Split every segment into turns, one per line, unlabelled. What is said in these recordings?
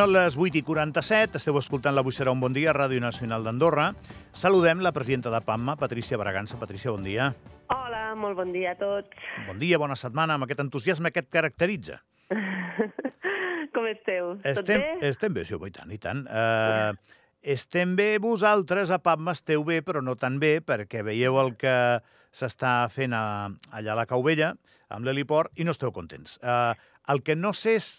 Són les 8 i 47, esteu escoltant l'Avui serà un bon dia, Ràdio Nacional d'Andorra. Saludem la presidenta de PAMMA, Patricia Bragança. Patricia, bon dia.
Hola, molt bon dia a tots.
Bon dia, bona setmana, amb aquest entusiasme que et caracteritza.
Com esteu? Tot
estem,
bé?
Estem bé, sí, i tant, i tant. Uh, estem bé, vosaltres a PAMMA esteu bé, però no tan bé, perquè veieu el que s'està fent a, allà a la Cauvella, amb l'heliport, i no esteu contents. Uh, el que no sé és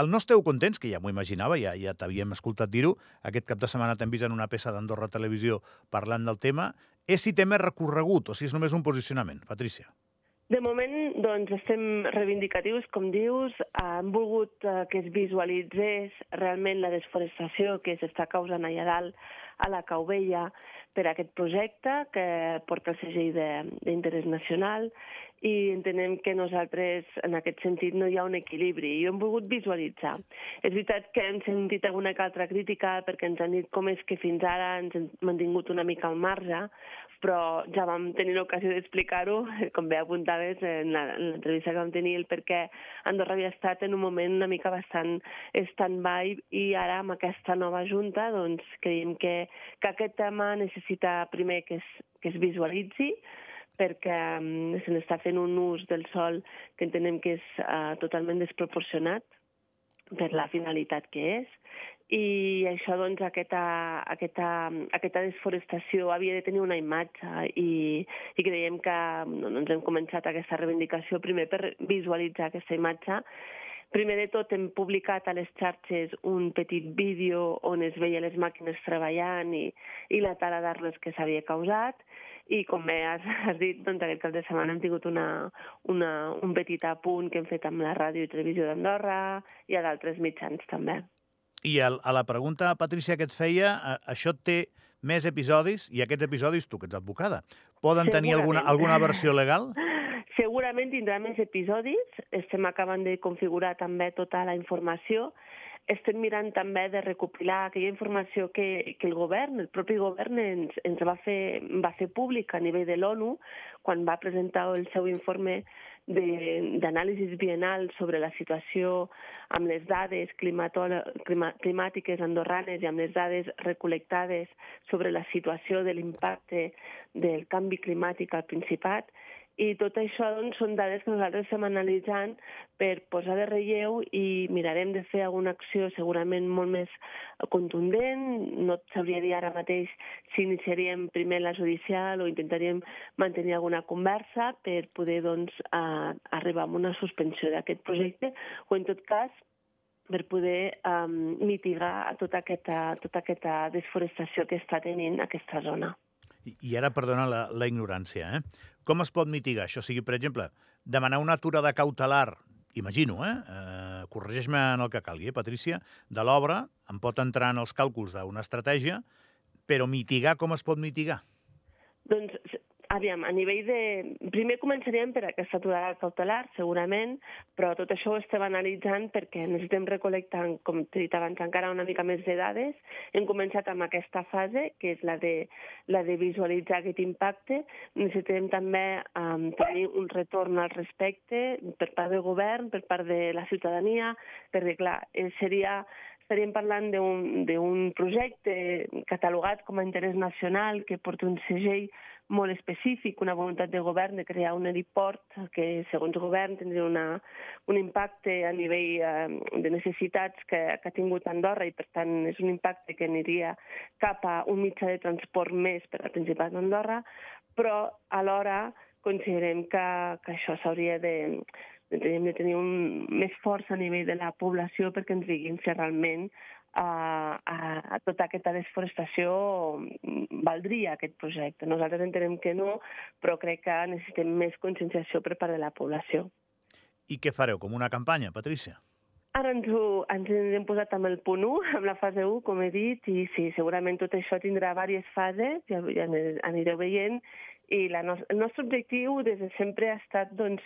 el no esteu contents, que ja m'ho imaginava, ja, ja t'havíem escoltat dir-ho, aquest cap de setmana t'hem vist en una peça d'Andorra Televisió parlant del tema, és si té més recorregut o si és només un posicionament. Patricia.
De moment, doncs, estem reivindicatius, com dius. Hem volgut eh, que es visualitzés realment la desforestació que s'està causant allà dalt a la Cauvella per aquest projecte que porta el segell d'interès nacional i entenem que nosaltres, en aquest sentit, no hi ha un equilibri. I ho hem volgut visualitzar. És veritat que hem sentit alguna que altra crítica perquè ens han dit com és que fins ara ens hem mantingut una mica al marge, però ja vam tenir l'ocasió d'explicar-ho, com bé apuntaves en l'entrevista que vam tenir, el perquè Andorra havia estat en un moment una mica bastant stand-by i ara amb aquesta nova junta doncs, creiem que, que aquest tema necessita primer que es, que es visualitzi, perquè um, se n'està fent un ús del sol que entenem que és uh, totalment desproporcionat per la finalitat que és, i això, doncs, aquesta, aquesta, aquesta desforestació havia de tenir una imatge i, i creiem que doncs, hem començat aquesta reivindicació primer per visualitzar aquesta imatge. Primer de tot hem publicat a les xarxes un petit vídeo on es veia les màquines treballant i, i la tala d'arbres que s'havia causat i com bé has, has dit, doncs aquest cap de setmana hem tingut una, una, un petit apunt que hem fet amb la ràdio i televisió d'Andorra i a d'altres mitjans també.
I a, a la pregunta, Patricia, que et feia, això té més episodis i aquests episodis, tu que ets advocada, poden tenir alguna, alguna versió legal?
Segurament tindrà més episodis. Estem acabant de configurar també tota la informació. Estem mirant també de recopilar aquella informació que, que el govern, el propi govern, ens, ens va, fer, va fer públic a nivell de l'ONU quan va presentar el seu informe d'anàlisis bienal sobre la situació amb les dades clima, climàtiques andorranes i amb les dades recolectades sobre la situació de l'impacte del canvi climàtic al Principat i tot això doncs, són dades que nosaltres estem analitzant per posar de relleu i mirarem de fer alguna acció segurament molt més contundent. No sabria dir ara mateix si iniciaríem primer la judicial o intentaríem mantenir alguna conversa per poder doncs, a, arribar a una suspensió d'aquest projecte o, en tot cas, per poder um, mitigar tota aquesta, tota aquesta desforestació que està tenint aquesta zona.
I ara, perdona la, la ignorància, eh? Com es pot mitigar això? O sigui, per exemple, demanar una aturada cautelar, imagino, eh? eh corregeix-me en el que calgui, eh, Patrícia, de l'obra, em pot entrar en els càlculs d'una estratègia, però mitigar, com es pot mitigar?
Doncs Aviam, a nivell de... Primer començaríem per aquesta aturada cautelar, segurament, però tot això ho estem analitzant perquè necessitem recol·lectar, com t'he dit abans, encara una mica més de dades. Hem començat amb aquesta fase, que és la de, la de visualitzar aquest impacte. Necessitem també um, tenir un retorn al respecte per part del govern, per part de la ciutadania, perquè, clar, eh, seria estaríem parlant d'un projecte catalogat com a interès nacional que porta un segell molt específic, una voluntat de govern de crear un heliport que, segons el govern, tindria una, un impacte a nivell eh, de necessitats que, que ha tingut Andorra i, per tant, és un impacte que aniria cap a un mitjà de transport més per al Principat d'Andorra, però alhora considerem que, que això s'hauria de, de, de tenir un, més força a nivell de la població perquè ens diguin si realment a, a, a tota aquesta desforestació valdria aquest projecte. Nosaltres entenem que no, però crec que necessitem més conscienciació per part de la població.
I què fareu? Com una campanya, Patrícia?
Ara ens, ho, ens hem posat amb el punt 1, amb la fase 1, com he dit, i sí, segurament tot això tindrà diverses fases, ja, ja anireu veient, i la no el nostre objectiu des de sempre ha estat doncs,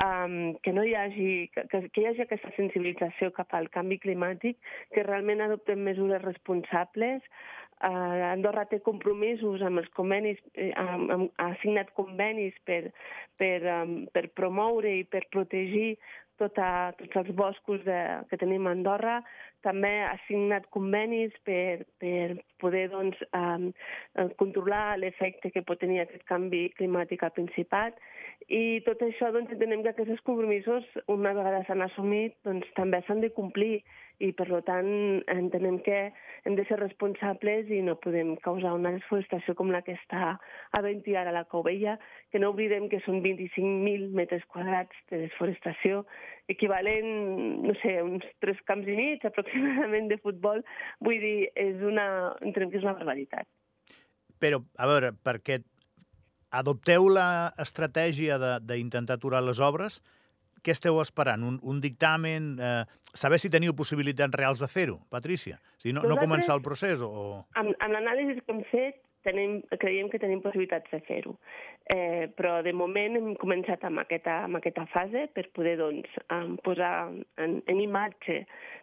um, que no hi hagi, que, que hi hagi aquesta sensibilització cap al canvi climàtic, que realment adoptem mesures responsables. Uh, Andorra té compromisos amb els convenis, eh, amb, amb, ha signat convenis per, per, um, per promoure i per protegir tota, tots els boscos de, que tenim a Andorra. També ha signat convenis per, per poder doncs, eh, controlar l'efecte que pot tenir aquest canvi climàtic al Principat. I tot això doncs, entenem que aquests compromisos, una vegada s'han assumit, doncs, també s'han de complir. I per tant entenem que hem de ser responsables i no podem causar una desforestació com la que està havent ara a la Covella, que no oblidem que són 25.000 metres quadrats de desforestació, equivalent, no sé, uns tres camps i mig aproximadament de futbol. Vull dir, és una, entenem que és una barbaritat.
Però, a veure, perquè adopteu l'estratègia d'intentar aturar les obres, què esteu esperant? Un, un dictamen? Eh, saber si teniu possibilitats reals de fer-ho, Patrícia? O sigui, no, no començar el procés? O...
Amb, amb l'anàlisi que hem fet, tenim, creiem que tenim possibilitats de fer-ho. Eh, però de moment hem començat amb aquesta, amb aquesta fase per poder doncs, um, posar en, en imatge,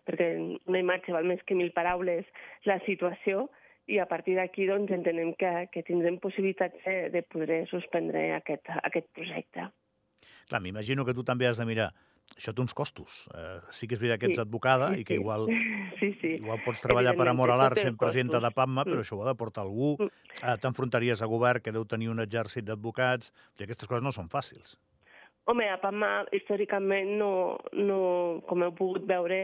perquè una imatge val més que mil paraules, la situació, i a partir d'aquí doncs, entenem que, que tindrem possibilitats de, de poder suspendre aquest, aquest projecte.
Clar, m'imagino que tu també has de mirar això té uns costos. Eh, sí que és veritat que ets sí, advocada sí, i que igual,
sí, sí.
igual pots treballar per amor a l'art sent presidenta de PAMMA, però mm. això ho ha de portar algú. Mm. Eh, T'enfrontaries a govern que deu tenir un exèrcit d'advocats. I aquestes coses no són fàcils.
Home, a PAMMA històricament no, no com heu pogut veure,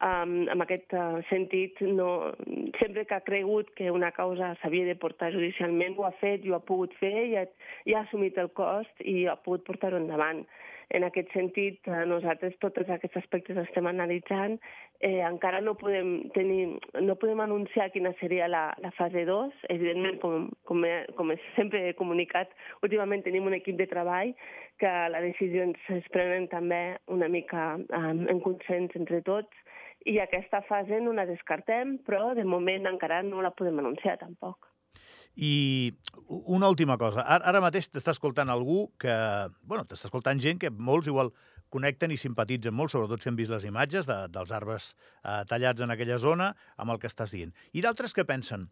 um, en aquest uh, sentit, no, sempre que ha cregut que una causa s'havia de portar judicialment, ho ha fet i ho ha pogut fer i ha, i ha assumit el cost i ha pogut portar-ho endavant. En aquest sentit, eh, nosaltres tots aquests aspectes estem analitzant. Eh, encara no podem, tenir, no podem anunciar quina seria la, la fase 2. Evidentment, com, com, he, com sempre he comunicat, últimament tenim un equip de treball que les decisions es prenen també una mica eh, en consens entre tots i aquesta fase no la descartem, però de moment encara no la podem anunciar tampoc.
I una última cosa. Ara, mateix t'està escoltant algú que... bueno, t'està escoltant gent que molts igual connecten i simpatitzen molt, sobretot si han vist les imatges de, dels arbres eh, tallats en aquella zona, amb el que estàs dient. I d'altres que pensen,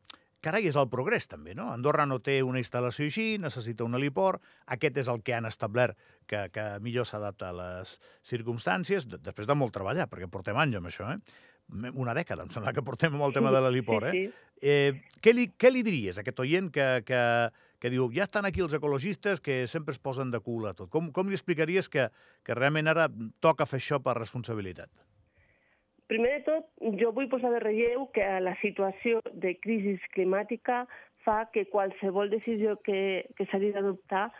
carai, és el progrés també, no? Andorra no té una instal·lació així, necessita un heliport, aquest és el que han establert que, que millor s'adapta a les circumstàncies, després de molt treballar, perquè portem anys amb això, eh? Una dècada, em sembla que portem amb el tema de l'heliport, eh? eh què, li, què li diries a aquest oient que, que, que diu ja estan aquí els ecologistes que sempre es posen de cul a tot? Com, com li explicaries que, que realment ara toca fer això per responsabilitat?
Primer de tot, jo vull posar de relleu que la situació de crisi climàtica fa que qualsevol decisió que, que s'hagi d'adoptar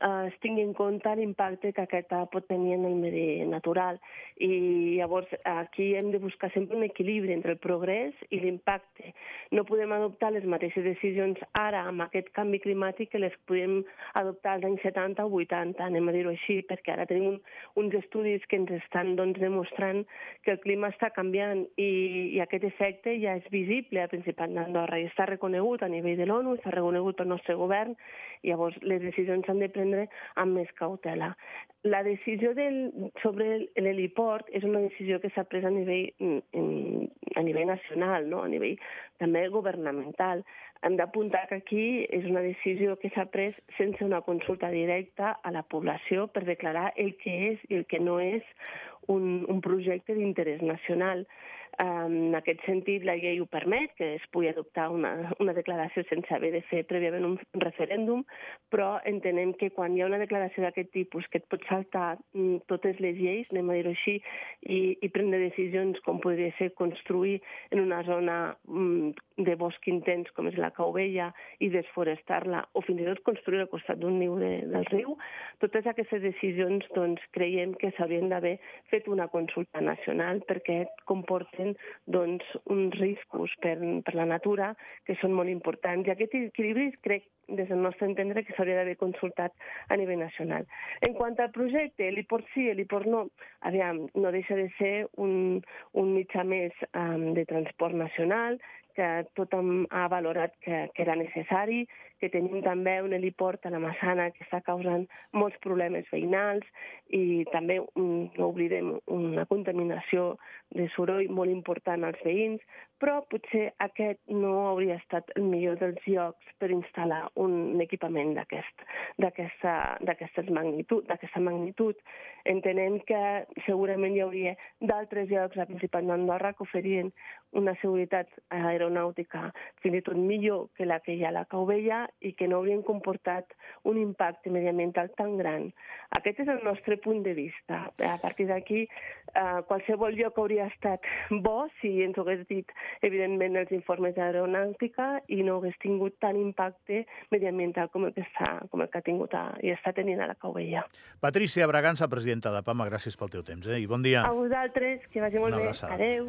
eh, es tingui en compte l'impacte que aquesta pot tenir en el medi natural. I llavors aquí hem de buscar sempre un equilibri entre el progrés i l'impacte. No podem adoptar les mateixes decisions ara amb aquest canvi climàtic que les podem adoptar als anys 70 o 80, anem a dir-ho així, perquè ara tenim un, uns estudis que ens estan doncs, demostrant que el clima està canviant i, i aquest efecte ja és visible al Principat d'Andorra i està reconegut a nivell de l'ONU, està reconegut pel nostre govern, i llavors les decisions s'han de prendre prendre amb més cautela. La decisió del, sobre l'heliport és una decisió que s'ha pres a nivell, mm, a nivell nacional, no? a nivell també governamental. Hem d'apuntar que aquí és una decisió que s'ha pres sense una consulta directa a la població per declarar el que és i el que no és un, un projecte d'interès nacional. En aquest sentit, la llei ho permet, que es pugui adoptar una, una declaració sense haver de fer prèviament un referèndum, però entenem que quan hi ha una declaració d'aquest tipus que et pot saltar mm, totes les lleis, anem a dir-ho així, i, i prendre decisions com podria ser construir en una zona mm, de bosc intens com és la Cauvella i desforestar-la, o fins i tot construir al costat d'un niu de, del riu, totes aquestes decisions doncs, creiem que s'haurien d'haver fet una consulta nacional perquè comporten tenen doncs, uns riscos per, per la natura que són molt importants. I aquest equilibri crec, des del nostre entendre, que s'hauria d'haver consultat a nivell nacional. En quant al projecte, l'IPORT sí, l'IPORT no, aviam, no deixa de ser un, un mitjà més um, de transport nacional, que tothom ha valorat que, que era necessari, que tenim també un heliport a la Massana que està causant molts problemes veïnals i també, no oblidem, una contaminació de soroll molt important als veïns. però potser aquest no hauria estat el millor dels llocs per instal·lar un equipament d'aquest- d'aquesta magnitud, d'aquesta magnitud. Entenem que segurament hi hauria d'altres llocs al Principat d'Andorra que oferien una seguretat aeronàutica fins i tot millor que la que hi ha a la Cau I que no haurien comportat un impacte mediambiental tan gran. Aquest és el nostre punt de vista. A partir d'aquí, eh, qualsevol lloc hauria estat bo si ens ho hagués dit, evidentment, els informes d'aeronàutica i no hagués tingut tant impacte mediambiental com el que, està, com el que ha tingut a, i està tenint a la Cau Vella.
Patricia Bragança, presidenta de PAMA, gràcies pel teu temps, eh? i bon dia.
A vosaltres, que vagi molt bé. Adéu.